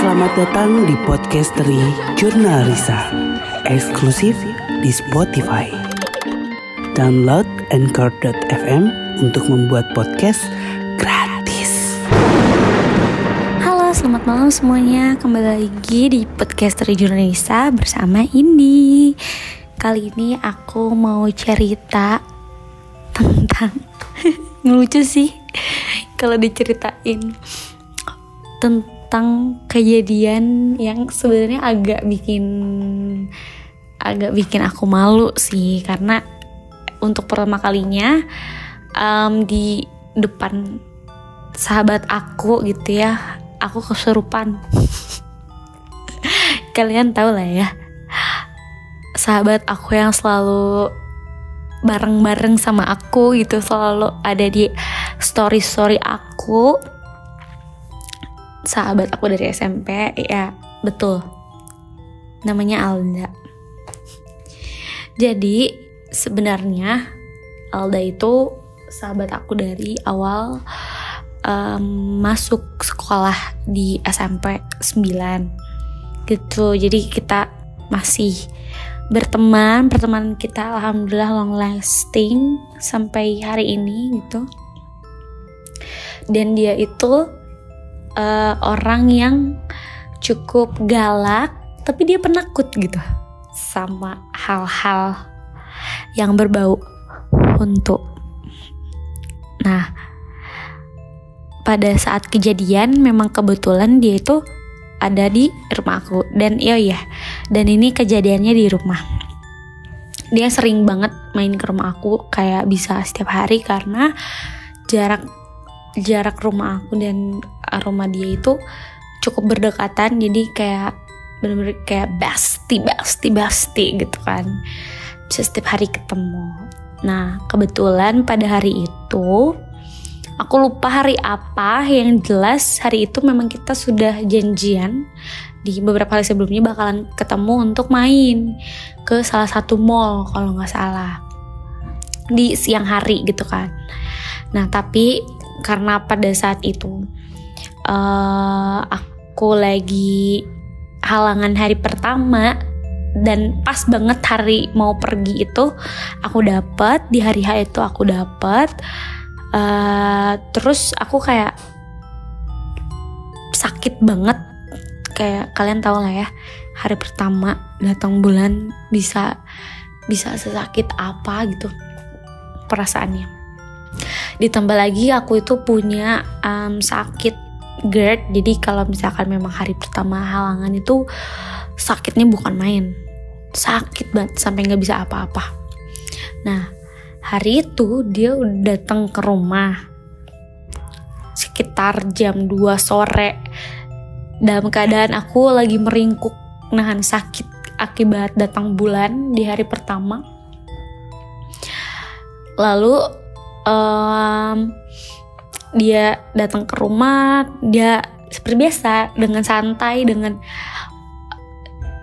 Selamat datang di podcast dari Jurnal Risa, eksklusif di Spotify. Download Anchor.fm untuk membuat podcast gratis. Halo, selamat malam semuanya. Kembali lagi di podcast dari Jurnal Risa bersama Indi. Kali ini aku mau cerita tentang ngelucu sih kalau diceritain tentang kejadian yang sebenarnya agak bikin agak bikin aku malu sih. Karena untuk pertama kalinya um, di depan sahabat aku gitu ya aku kesurupan. Kalian tahu lah ya sahabat aku yang selalu bareng-bareng sama aku gitu selalu ada di story-story aku sahabat aku dari SMP ya betul. Namanya Alda. Jadi sebenarnya Alda itu sahabat aku dari awal um, masuk sekolah di SMP 9 gitu. Jadi kita masih berteman pertemanan kita alhamdulillah long lasting sampai hari ini gitu. Dan dia itu uh, orang yang cukup galak tapi dia penakut gitu sama hal-hal yang berbau untuk. Nah pada saat kejadian memang kebetulan dia itu ada di rumah aku. Dan iya ya dan ini kejadiannya di rumah. Dia sering banget main ke rumah aku kayak bisa setiap hari karena jarak jarak rumah aku dan rumah dia itu cukup berdekatan jadi kayak bener-bener kayak besti besti besti gitu kan bisa setiap hari ketemu nah kebetulan pada hari itu Aku lupa hari apa yang jelas hari itu memang kita sudah janjian di beberapa hari sebelumnya bakalan ketemu untuk main ke salah satu mall kalau nggak salah di siang hari gitu kan. Nah tapi karena pada saat itu uh, aku lagi halangan hari pertama dan pas banget hari mau pergi itu aku dapat di hari H itu aku dapat uh, terus aku kayak sakit banget. Kayak kalian tahu lah ya hari pertama datang bulan bisa bisa sesakit apa gitu perasaannya. Ditambah lagi aku itu punya um, sakit GERD jadi kalau misalkan memang hari pertama halangan itu sakitnya bukan main. Sakit banget sampai nggak bisa apa-apa. Nah hari itu dia udah datang ke rumah. Sekitar jam 2 sore. Dalam keadaan aku lagi meringkuk nahan sakit akibat datang bulan di hari pertama. Lalu um, dia datang ke rumah dia seperti biasa dengan santai dengan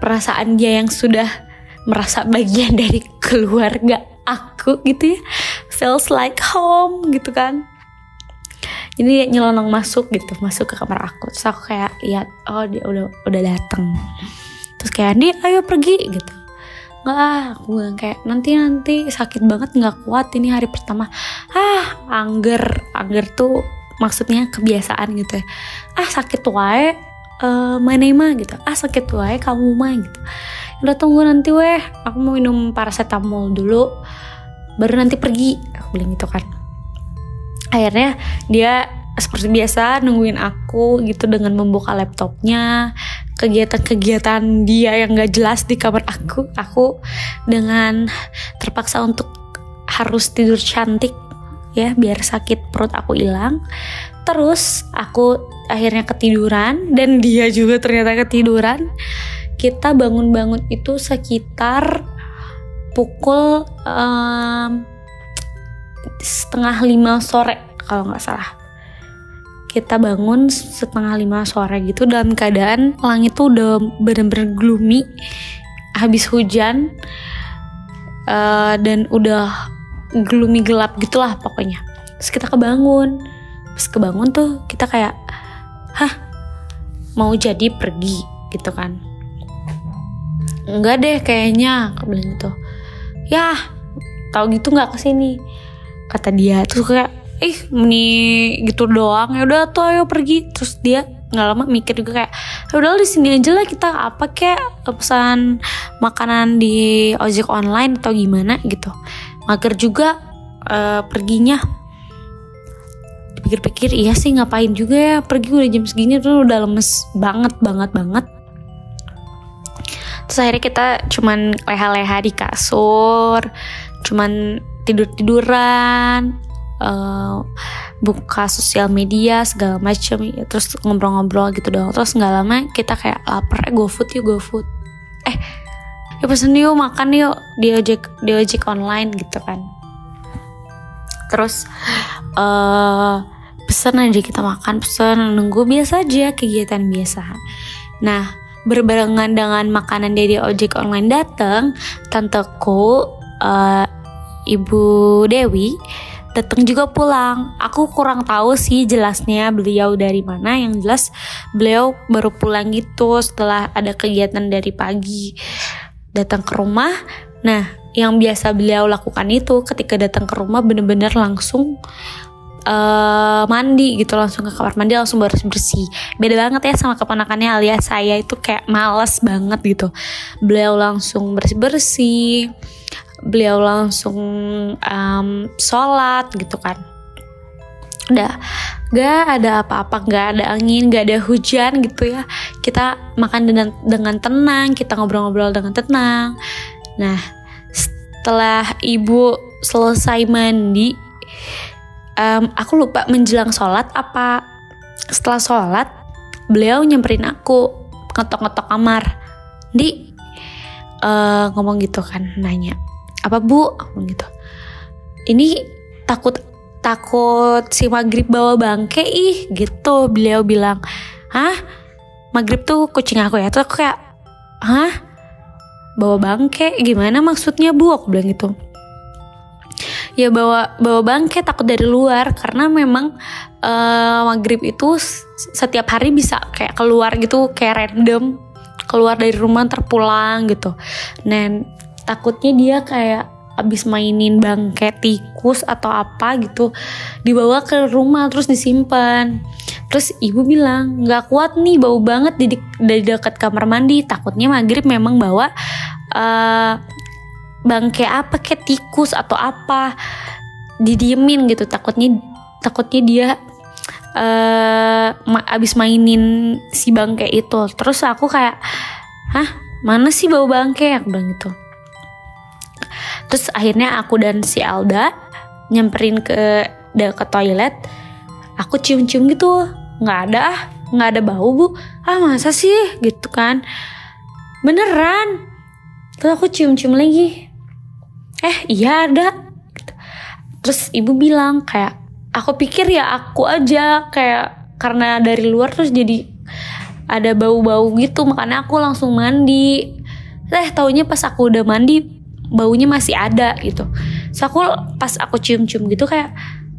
perasaan dia yang sudah merasa bagian dari keluarga aku gitu ya. Feels like home gitu kan. Ini nyelonong masuk gitu masuk ke kamar aku. Terus aku kayak lihat oh dia udah udah dateng. Terus kayak dia ayo pergi gitu. Nggak aku bilang kayak nanti nanti sakit banget nggak kuat ini hari pertama. Ah angger angger tuh maksudnya kebiasaan gitu ya. Ah sakit wae uh, main mah gitu. Ah sakit wae kamu mah gitu. Udah tunggu nanti weh aku mau minum paracetamol dulu baru nanti pergi. Aku bilang gitu kan. Akhirnya dia seperti biasa nungguin aku gitu dengan membuka laptopnya kegiatan-kegiatan dia yang gak jelas di kamar aku aku dengan terpaksa untuk harus tidur cantik ya biar sakit perut aku hilang. Terus aku akhirnya ketiduran dan dia juga ternyata ketiduran. Kita bangun-bangun itu sekitar pukul um, setengah lima sore kalau nggak salah. Kita bangun setengah lima sore gitu dalam keadaan langit tuh udah bener-bener gloomy habis hujan uh, dan udah gloomy gelap gitulah pokoknya. Terus kita kebangun. Pas kebangun tuh kita kayak hah mau jadi pergi gitu kan. Enggak deh kayaknya aku bilang gitu. Ya tahu gitu nggak ke sini? Kata dia. Terus kayak ih ini gitu doang. Ya udah tuh ayo pergi. Terus dia nggak lama mikir juga kayak "Ya udah di sini aja lah kita apa kayak pesan makanan di ojek online atau gimana gitu mager juga eh, perginya. Pikir-pikir iya sih ngapain juga ya? Pergi udah jam segini tuh udah lemes banget banget banget. Terus akhirnya kita cuman leha-leha di kasur cuman tidur-tiduran eh, buka sosial media segala macam ya, terus ngobrol-ngobrol gitu doang. Terus nggak lama kita kayak lapar eh GoFood yuk GoFood eh ya pesen yuk makan yuk. Di ojek di ojek online gitu kan. Terus eh pesen aja kita makan pesen nunggu biasa aja kegiatan biasa. Nah berbarengan dengan makanan dari ojek online datang tanteku eh, ibu Dewi datang juga pulang. Aku kurang tahu sih jelasnya beliau dari mana. Yang jelas beliau baru pulang gitu setelah ada kegiatan dari pagi datang ke rumah. Nah yang biasa beliau lakukan itu ketika datang ke rumah bener-bener langsung eh, mandi gitu langsung ke kamar mandi langsung bersih bersih. Beda banget ya sama keponakannya alias saya itu kayak males banget gitu. Beliau langsung bersih bersih beliau langsung em, sholat gitu kan udah gak ada apa-apa gak ada angin gak ada hujan gitu ya. Kita makan dengan dengan tenang kita ngobrol-ngobrol dengan tenang. Nah setelah ibu selesai mandi em, aku lupa menjelang sholat apa. Setelah sholat beliau nyamperin aku ngetok-ngetok kamar. Di eh, ngomong gitu kan nanya apa bu? Bilang gitu ini takut takut si maghrib bawa bangke ih gitu. Beliau bilang hah? Maghrib tuh kucing aku ya? Terus aku kayak hah? Bawa bangke? Gimana maksudnya bu? Aku bilang gitu. Ya bawa bawa bangke takut dari luar. Karena memang eh, maghrib itu setiap hari bisa kayak keluar gitu kayak random. Keluar dari rumah terpulang gitu. Dan takutnya dia kayak abis mainin bangke tikus atau apa gitu dibawa ke rumah terus disimpan. Terus ibu bilang nggak kuat nih bau banget di dari dekat kamar mandi. Takutnya maghrib memang bawa eh, bangke apa kayak tikus atau apa didiemin gitu. Takutnya takutnya dia ma- abis mainin si bangke itu. Terus aku kayak hah mana sih bau bangke aku bilang gitu terus akhirnya aku dan si Alda nyamperin ke ke toilet. Aku cium-cium gitu. Nggak ada ah. Nggak ada bau bu. Ah masa sih? Gitu kan. Beneran. Terus aku cium-cium lagi. Eh iya ada. Terus ibu bilang kayak aku pikir ya aku aja. Kayak karena dari luar terus jadi ada bau-bau gitu. Makanya aku langsung mandi. Eh taunya pas aku udah mandi baunya masih ada gitu. So aku pas aku cium-cium gitu kayak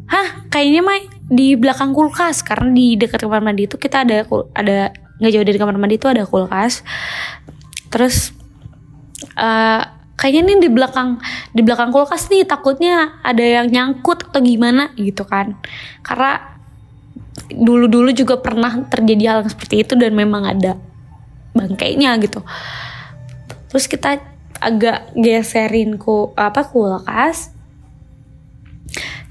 hah kayaknya mah di belakang kulkas. Karena di dekat kamar mandi itu kita ada ada nggak jauh dari kamar mandi itu ada kulkas. Terus eh kayaknya nih di belakang di belakang kulkas nih takutnya ada yang nyangkut atau gimana gitu kan. Karena dulu-dulu juga pernah terjadi hal yang seperti itu dan memang ada bangkainya gitu. Terus kita agak geserin ku apa kulkas.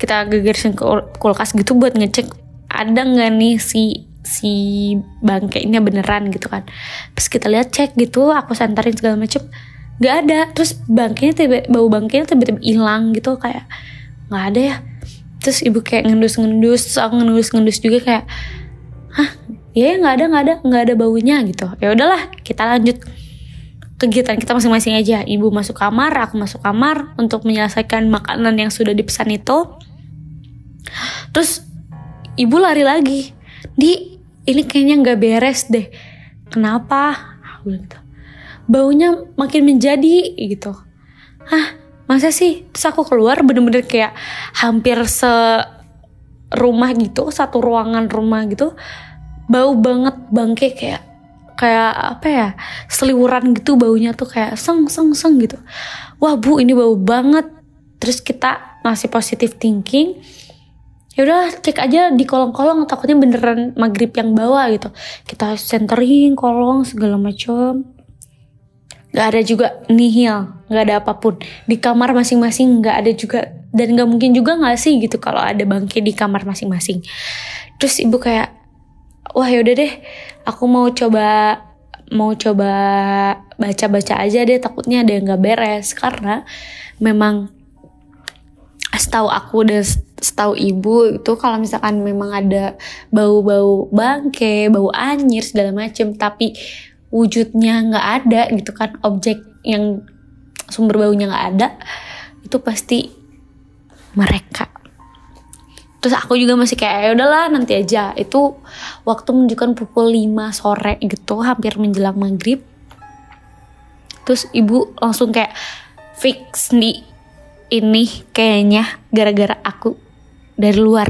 Kita agak geserin kul- kulkas gitu buat ngecek ada nggak nih si si bangkainya beneran gitu kan. Terus kita lihat cek gitu aku santarin segala macem nggak ada. Terus bangkainya tiba bau bangkainya tiba-tiba hilang gitu kayak nggak ada ya. Terus ibu kayak ngendus-ngendus terus aku ngendus-ngendus juga kayak hah ya nggak ada nggak ada nggak ada baunya gitu. Ya udahlah kita lanjut kegiatan kita masing-masing aja. Ibu masuk kamar aku masuk kamar untuk menyelesaikan makanan yang sudah dipesan itu. Terus ibu lari lagi. Di ini kayaknya nggak beres deh. Kenapa? Aku gitu. Baunya makin menjadi gitu. Hah masa sih? Terus aku keluar bener-bener kayak hampir se rumah gitu satu ruangan rumah gitu. Bau banget bangke kayak kayak apa ya seliwuran gitu baunya tuh kayak seng seng seng gitu. Wah bu ini bau banget. Terus kita masih positif thinking. Ya udah cek aja di kolong-kolong takutnya beneran maghrib yang bawa gitu. Kita centering kolong segala macam nggak ada juga nihil nggak ada apa pun. Di kamar masing-masing nggak ada juga. Dan nggak mungkin juga nggak sih gitu kalau ada bangke di kamar masing-masing. Terus ibu kayak wah yaudah deh aku mau coba mau coba baca-baca aja deh takutnya ada yang nggak beres. Karena memang setahu aku dan setahu ibu itu kalau misalkan memang ada bau-bau bangke, bau anyir segala macem tapi wujudnya nggak ada gitu kan objek yang sumber baunya nggak ada itu pasti mereka terus aku juga masih kayak ya udahlah nanti aja. Itu waktu menunjukkan pukul 5 sore gitu hampir menjelang maghrib. Terus ibu langsung kayak fix nih ini kayaknya gara-gara aku dari luar.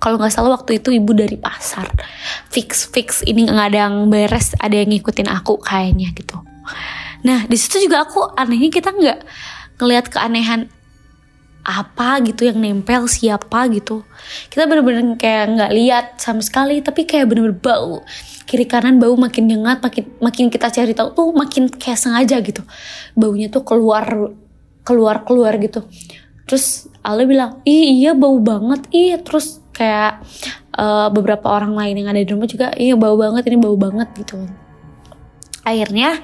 Kalau nggak salah waktu itu ibu dari pasar. Fix fix ini nggak ada yang beres ada yang ngikutin aku kayaknya gitu. Nah di situ juga aku anehnya kita nggak ngelihat keanehan apa gitu yang nempel siapa gitu. Kita bener-bener kayak nggak lihat sama sekali tapi kayak bener-bener bau. Kiri kanan bau makin nyengat makin makin kita cari tahu tuh makin kayak sengaja gitu. Baunya tuh keluar keluar keluar gitu. Terus Ale bilang ih iya bau banget ih. Terus kayak uh, beberapa orang lain yang ada di rumah juga iya bau banget ini bau banget gitu. Akhirnya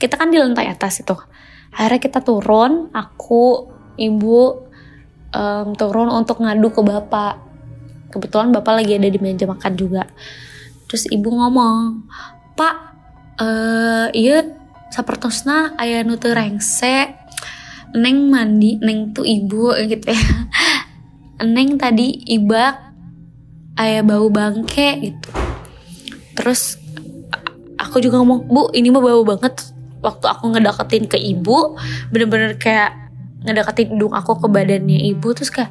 kita kan di lantai atas itu. Akhirnya kita turun aku ibu um, turun untuk ngadu ke bapak. Kebetulan bapak lagi ada di meja makan juga. Terus ibu ngomong pak uh, iya sapertosna ayah nutu rengse neng mandi neng tuh ibu gitu ya. Neng tadi ibak ayah bau bangke gitu. Terus aku juga ngomong bu ini mah bau banget. Waktu aku ngedeketin ke ibu bener-bener kayak ngedekatin hidung aku ke badannya ibu terus kayak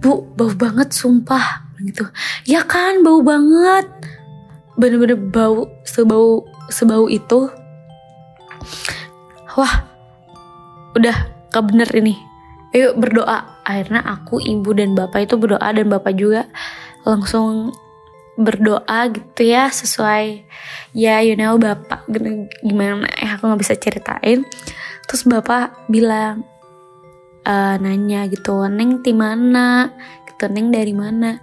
bu bau banget sumpah gitu. Ya kan bau banget. Bener-bener bau sebau sebau itu. Wah udah gak bener ini. Yuk berdoa. Akhirnya aku ibu dan bapak itu berdoa dan bapak juga langsung berdoa gitu ya sesuai. Ya you know bapak gimana ya aku nggak bisa ceritain. Terus bapak bilang uh, nanya gitu neng di mana? Gitu neng dari mana?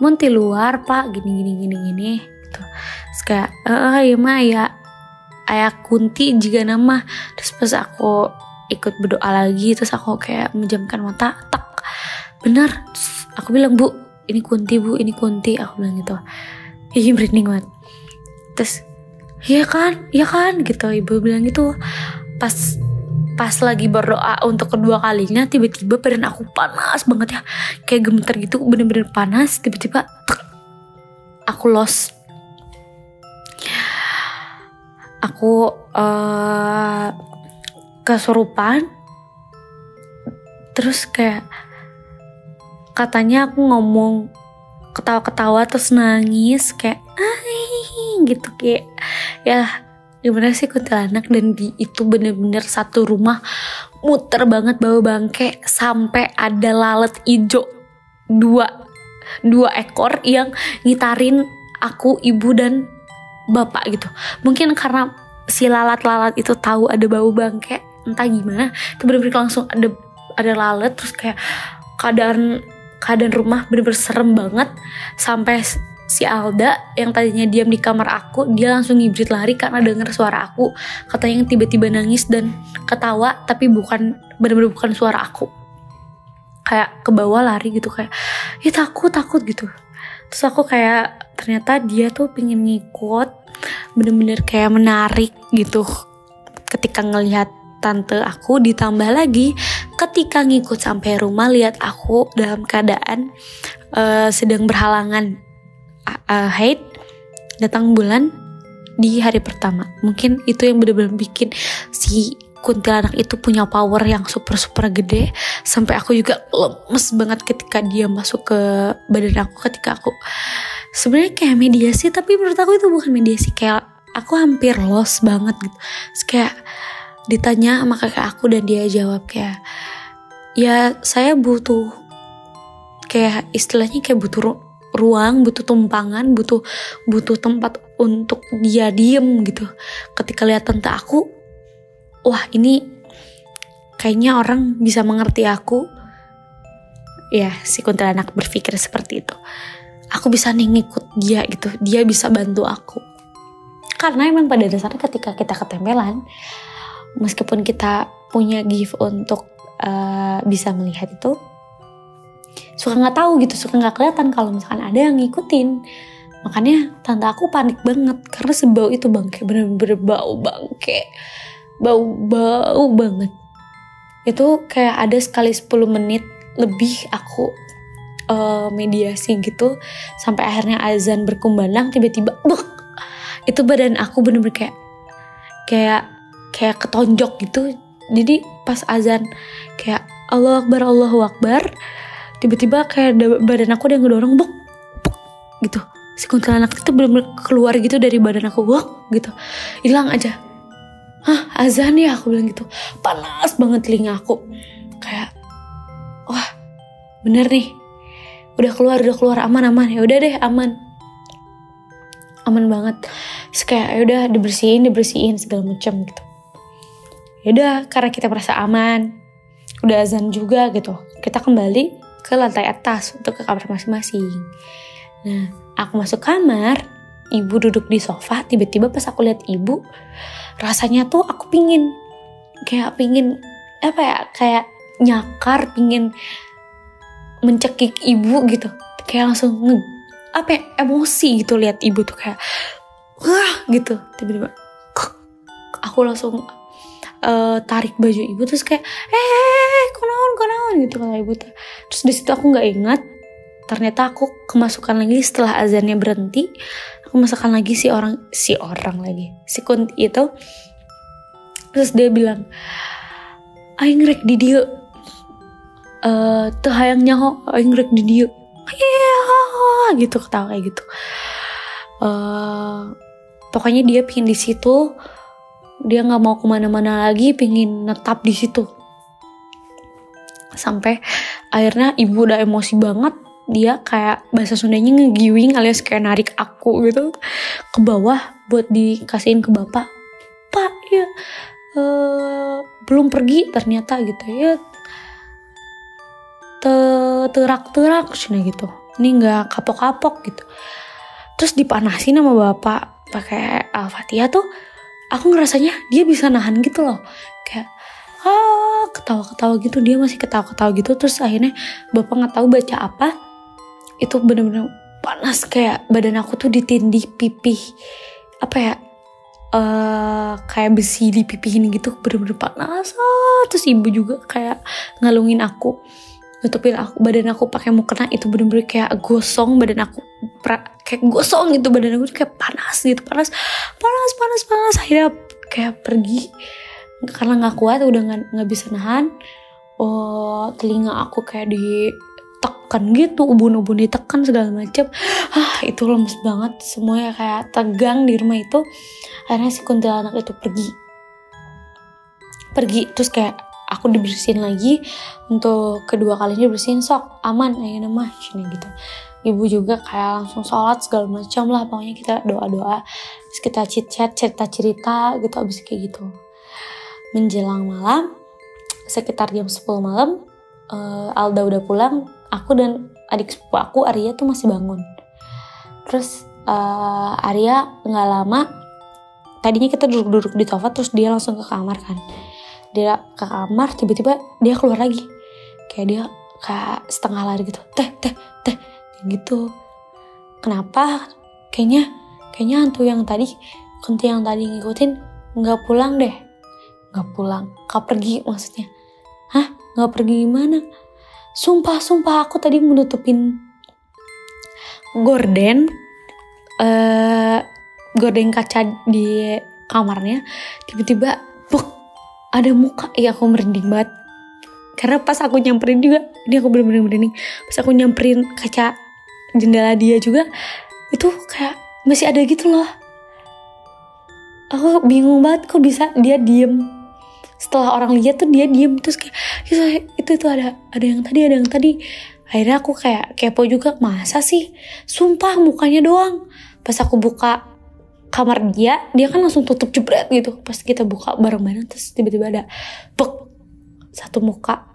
Di luar pak. Gini gini gini gini gitu. Terus kayak eh ya mah ya ayah kunti juga nama. Terus pas aku ikut berdoa lagi terus aku kayak menjamkan mata tak bener. Terus aku bilang bu ini kunti bu ini kunti. Aku bilang gitu. Ini merinding banget. Terus iya kan iya kan? Gitu ibu bilang gitu. Pas pas lagi berdoa untuk kedua kalinya tiba-tiba badan aku panas banget ya. Kayak gemeter gitu bener-bener panas tiba-tiba aku los aku uh, kesurupan terus kayak katanya aku ngomong ketawa-ketawa terus nangis kayak gitu kayak ya gimana sih kuntilanak. Dan di itu bener-bener satu rumah muter banget bawa bangke sampai ada lalat ijo dua dua ekor yang ngitarin aku ibu dan bapak gitu. Mungkin karena si lalat-lalat itu tahu ada bau bangke entah gimana itu bener-bener langsung ada ada lalat terus kayak keadaan keadaan rumah bener-bener serem banget sampai si Alda yang tadinya diam di kamar aku dia langsung ngibrit lari karena denger suara aku. Katanya yang tiba-tiba nangis dan ketawa tapi bukan benar-benar bukan suara aku. Kayak ke bawah lari gitu kayak ya takut takut gitu. Terus aku kayak ternyata dia tuh pengen ngikut bener-bener kayak menarik gitu. Ketika ngelihat tante aku ditambah lagi ketika ngikut sampai rumah lihat aku dalam keadaan uh, sedang berhalangan uh, haid datang bulan di hari pertama. Mungkin itu yang benar-benar bikin si kuntilanak itu punya power yang super super gede. Sampai aku juga lemes banget ketika dia masuk ke badan aku ketika aku sebenarnya kayak mediasi tapi menurut aku itu bukan mediasi. Kayak aku hampir lost banget gitu. Terus kayak ditanya sama kakak aku dan dia jawab kayak ya saya butuh kayak istilahnya kayak butuh ruang butuh tumpangan butuh butuh tempat untuk dia diem gitu. Ketika lihat tante aku wah ini kayaknya orang bisa mengerti aku. Ya si kuntilanak berpikir seperti itu. Aku bisa nih ngikut dia gitu. Dia bisa bantu aku. Karena emang pada dasarnya ketika kita ketempelan meskipun kita punya gift untuk uh, bisa melihat itu suka nggak tahu gitu suka nggak kelihatan kalau misalkan ada yang ngikutin. Makanya tante aku panik banget karena sebau itu bangke bener-bener bau bangke. Bau bau banget. Itu kayak ada sekali 10 menit lebih aku uh, mediasi gitu sampai akhirnya azan berkumandang tiba-tiba buk! Itu badan aku bener-bener kayak kayak kayak ketonjok gitu. Jadi pas azan kayak Allah Akbar Allahu Akbar tiba-tiba kayak da- badan aku ada yang ngedorong buk buk gitu. Si kuntilanak itu bener-bener keluar gitu dari badan aku buk gitu. Hilang aja. Hah azan ya? Aku bilang gitu. Panas banget telinga aku. Kayak wah bener nih. Udah keluar udah keluar. Aman aman. Ya udah deh aman. Aman banget. Terus kayak ya udah dibersihin dibersihin segala macam gitu. Ya udah karena kita merasa aman. Udah azan juga gitu. Kita kembali ke lantai atas untuk ke kamar masing-masing. Nah aku masuk kamar ibu duduk di sofa tiba-tiba pas aku lihat ibu rasanya tuh aku pingin kayak pingin apa ya kayak nyakar pingin mencekik ibu gitu. Kayak langsung nge, apa ya, emosi gitu lihat ibu tuh kayak wah gitu tiba-tiba aku langsung uh, tarik baju ibu terus kayak eh konon konon gitu kata ibu tuh. Terus di situ aku nggak ingat. Ternyata aku kemasukan lagi setelah azannya berhenti. Aku masukkan lagi si orang si orang lagi si kunti itu. Terus dia bilang aing rek di dia eh teu hayang nyaho aing rek di dia iya gitu ketawa kayak gitu. Eh pokoknya dia pingin di situ dia nggak mau ke mana-mana lagi pingin netap di situ. Sampai akhirnya ibu udah emosi banget. Dia kayak bahasa Sundanya ngegiwing alias kayak narik aku gitu ke bawah buat dikasihin ke bapak. Pak ya eh, belum pergi ternyata gitu. Ya terak-terak cina gitu. Ini nggak kapok-kapok gitu. Terus dipanasin sama bapak pakai al-fatihah tuh aku ngerasanya dia bisa nahan gitu loh. Kayak ah ketawa-ketawa gitu. Dia masih ketawa-ketawa gitu. Terus akhirnya bapak nggak tahu baca apa. Itu bener-bener panas. Kayak badan aku tuh ditindih pipih. Apa ya? Eh kayak besi di pipihin gitu. Bener-bener panas. Ah, terus ibu juga kayak ngalungin aku nutupin aku badan aku pakai mukena itu bener-bener kayak gosong badan aku pra, kayak gosong gitu badan aku tuh kayak panas gitu panas panas panas panas. Akhirnya kayak pergi karena nggak kuat udah nggak bisa nahan. Oh telinga aku kayak ditekan gitu ubun-ubun ditekan segala macam ah itu lemes banget semuanya kayak tegang di rumah itu. Akhirnya si kuntilanak itu pergi. Pergi terus kayak aku dibersihin lagi untuk kedua kalinya dibersihin sok aman ayo nama sini gitu. Ibu juga kayak langsung sholat segala macam lah pokoknya kita doa doa terus kita chit chat cerita cerita gitu abis kayak gitu. Menjelang malam sekitar jam 10 malam uh, Alda udah pulang aku dan adik sepupu aku Arya tuh masih bangun. Terus uh, Arya nggak lama tadinya kita duduk-duduk di sofa terus dia langsung ke kamar kan dia ke kamar tiba-tiba dia keluar lagi. Kayak dia kayak setengah lari gitu. Teh teh teh. Gitu. Kenapa? Kayaknya kayaknya hantu yang tadi kunti yang tadi ngikutin nggak pulang deh. Nggak pulang. Kau pergi maksudnya. Hah? Nggak pergi gimana? Sumpah sumpah aku tadi menutupin gorden eh gorden kaca di kamarnya. Tiba-tiba buk ada muka. Ya aku merinding banget. Karena pas aku nyamperin juga ini aku bener-bener merinding. Pas aku nyamperin kaca jendela dia juga itu kayak masih ada gitu loh. Aku bingung banget kok bisa dia diem. Setelah orang lihat tuh dia diem terus kayak itu itu, itu ada ada yang tadi ada yang tadi. Akhirnya aku kayak kepo juga masa sih? Sumpah mukanya doang. Pas aku buka kamar dia dia kan langsung tutup jebret gitu. Pas kita buka bareng-bareng terus tiba-tiba ada pek satu muka.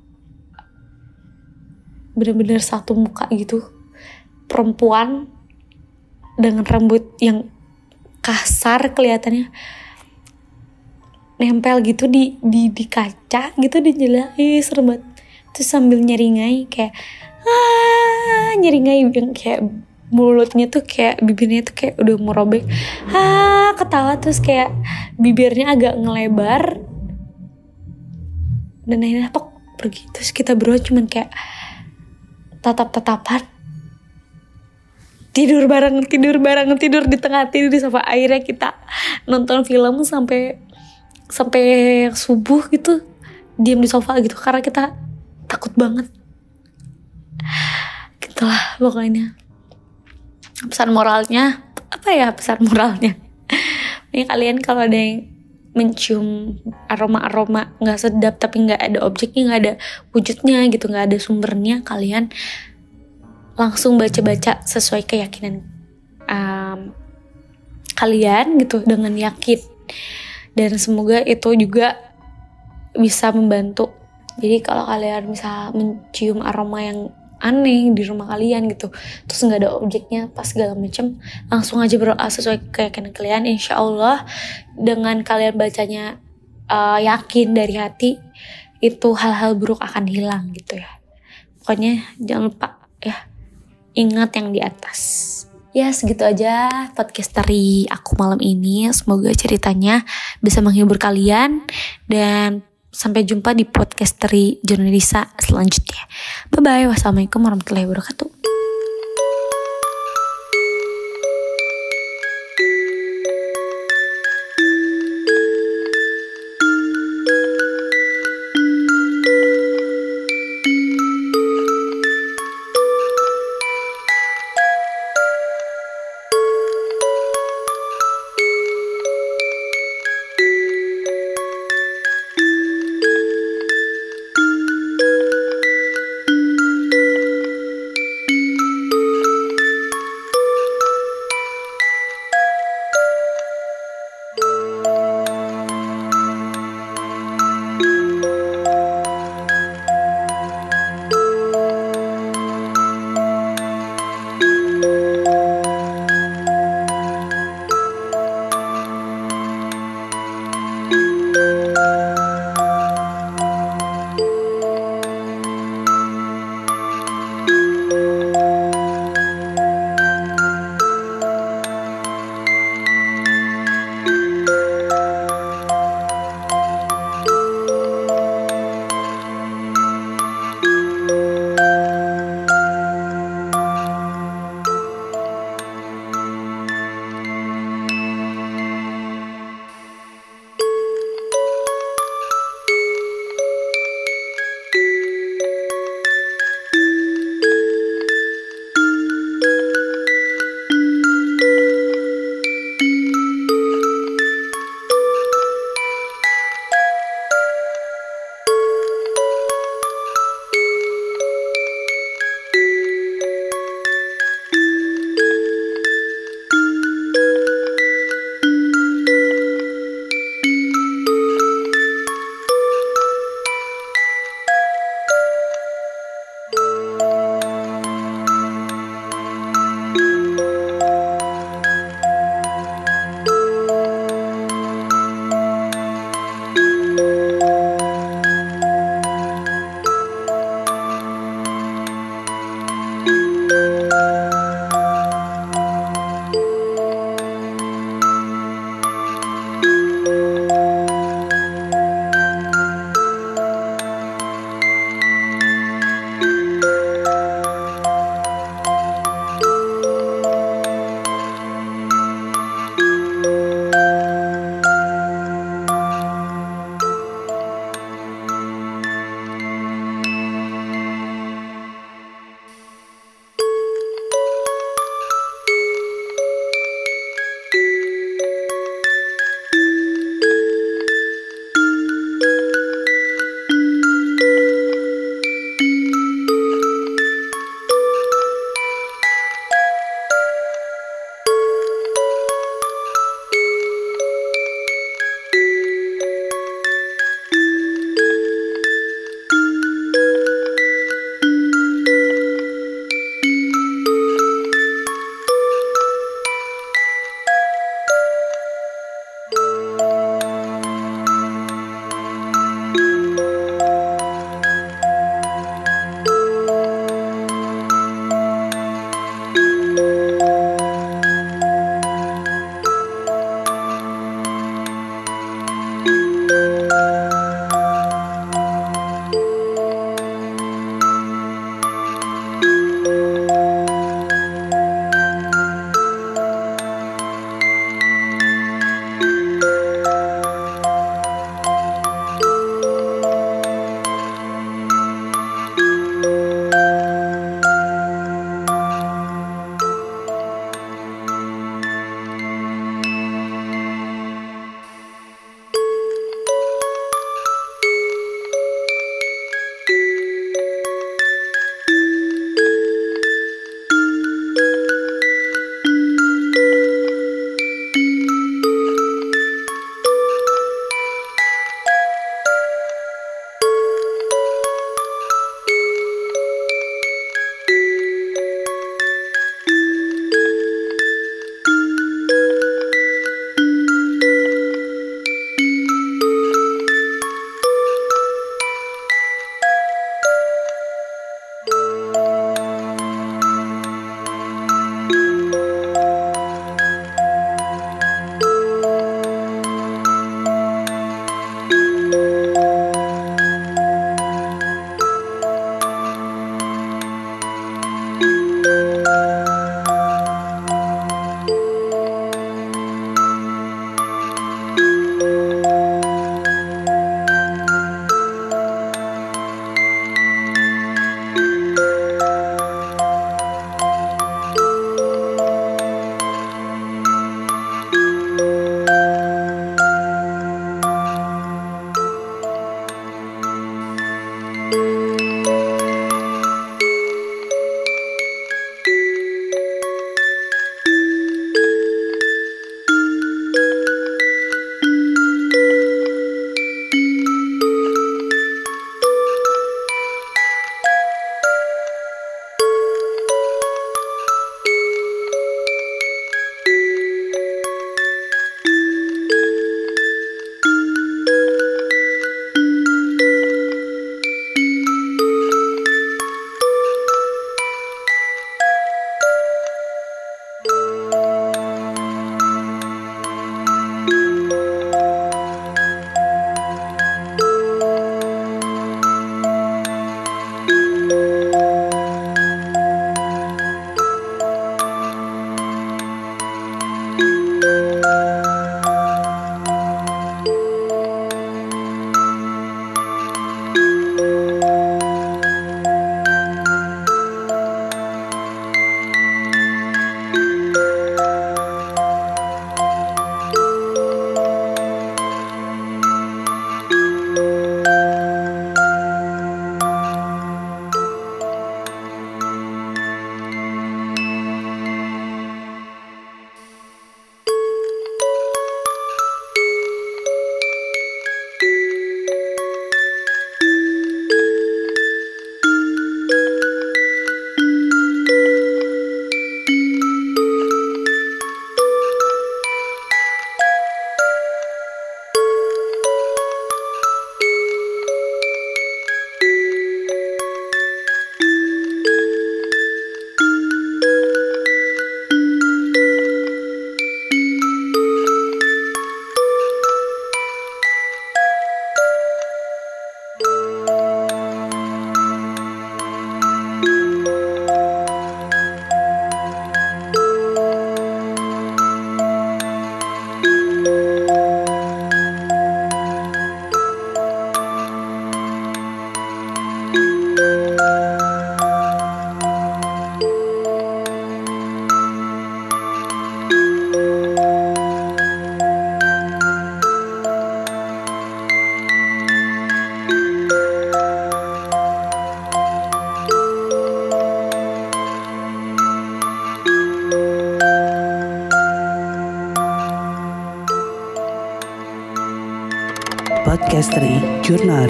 Bener-bener satu muka gitu. Perempuan dengan rambut yang kasar kelihatannya nempel gitu di di di kaca gitu di jendela. Ih serem banget. Terus sambil nyeringai kayak ah nyeringai yang kayak mulutnya tuh kayak bibirnya tuh kayak udah mau robek. Ah ketawa terus kayak bibirnya agak ngelebar. Dan akhirnya apa pergi. Terus kita berdua cuman kayak tatap-tatapan. Tidur bareng tidur bareng tidur di tengah tidur di sofa. Akhirnya kita nonton film sampai sampai subuh gitu. Diam di sofa gitu karena kita takut banget. Gitulah pokoknya pesan moralnya apa ya pesan moralnya? Ini kalian kalau ada yang mencium aroma-aroma nggak sedap tapi nggak ada objeknya nggak ada wujudnya gitu nggak ada sumbernya kalian langsung baca-baca sesuai keyakinan um, kalian gitu dengan yakin. Dan semoga itu juga bisa membantu. Jadi kalau kalian bisa mencium aroma yang aneh di rumah kalian gitu. Terus nggak ada objeknya pas segala macem langsung aja berdoa sesuai keyakinan kalian. Insya Allah dengan kalian bacanya uh, yakin dari hati itu hal-hal buruk akan hilang gitu ya. Pokoknya jangan lupa ya ingat yang di atas. Ya segitu aja podcast dari aku malam ini. Semoga ceritanya bisa menghibur kalian dan Sampai jumpa di podcast dari Jurnalisa selanjutnya. Bye-bye. Wassalamualaikum warahmatullahi wabarakatuh.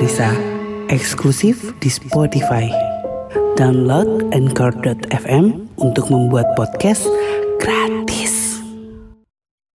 Jurnal Risa eksklusif di Spotify. Download Anchor.fm untuk membuat podcast.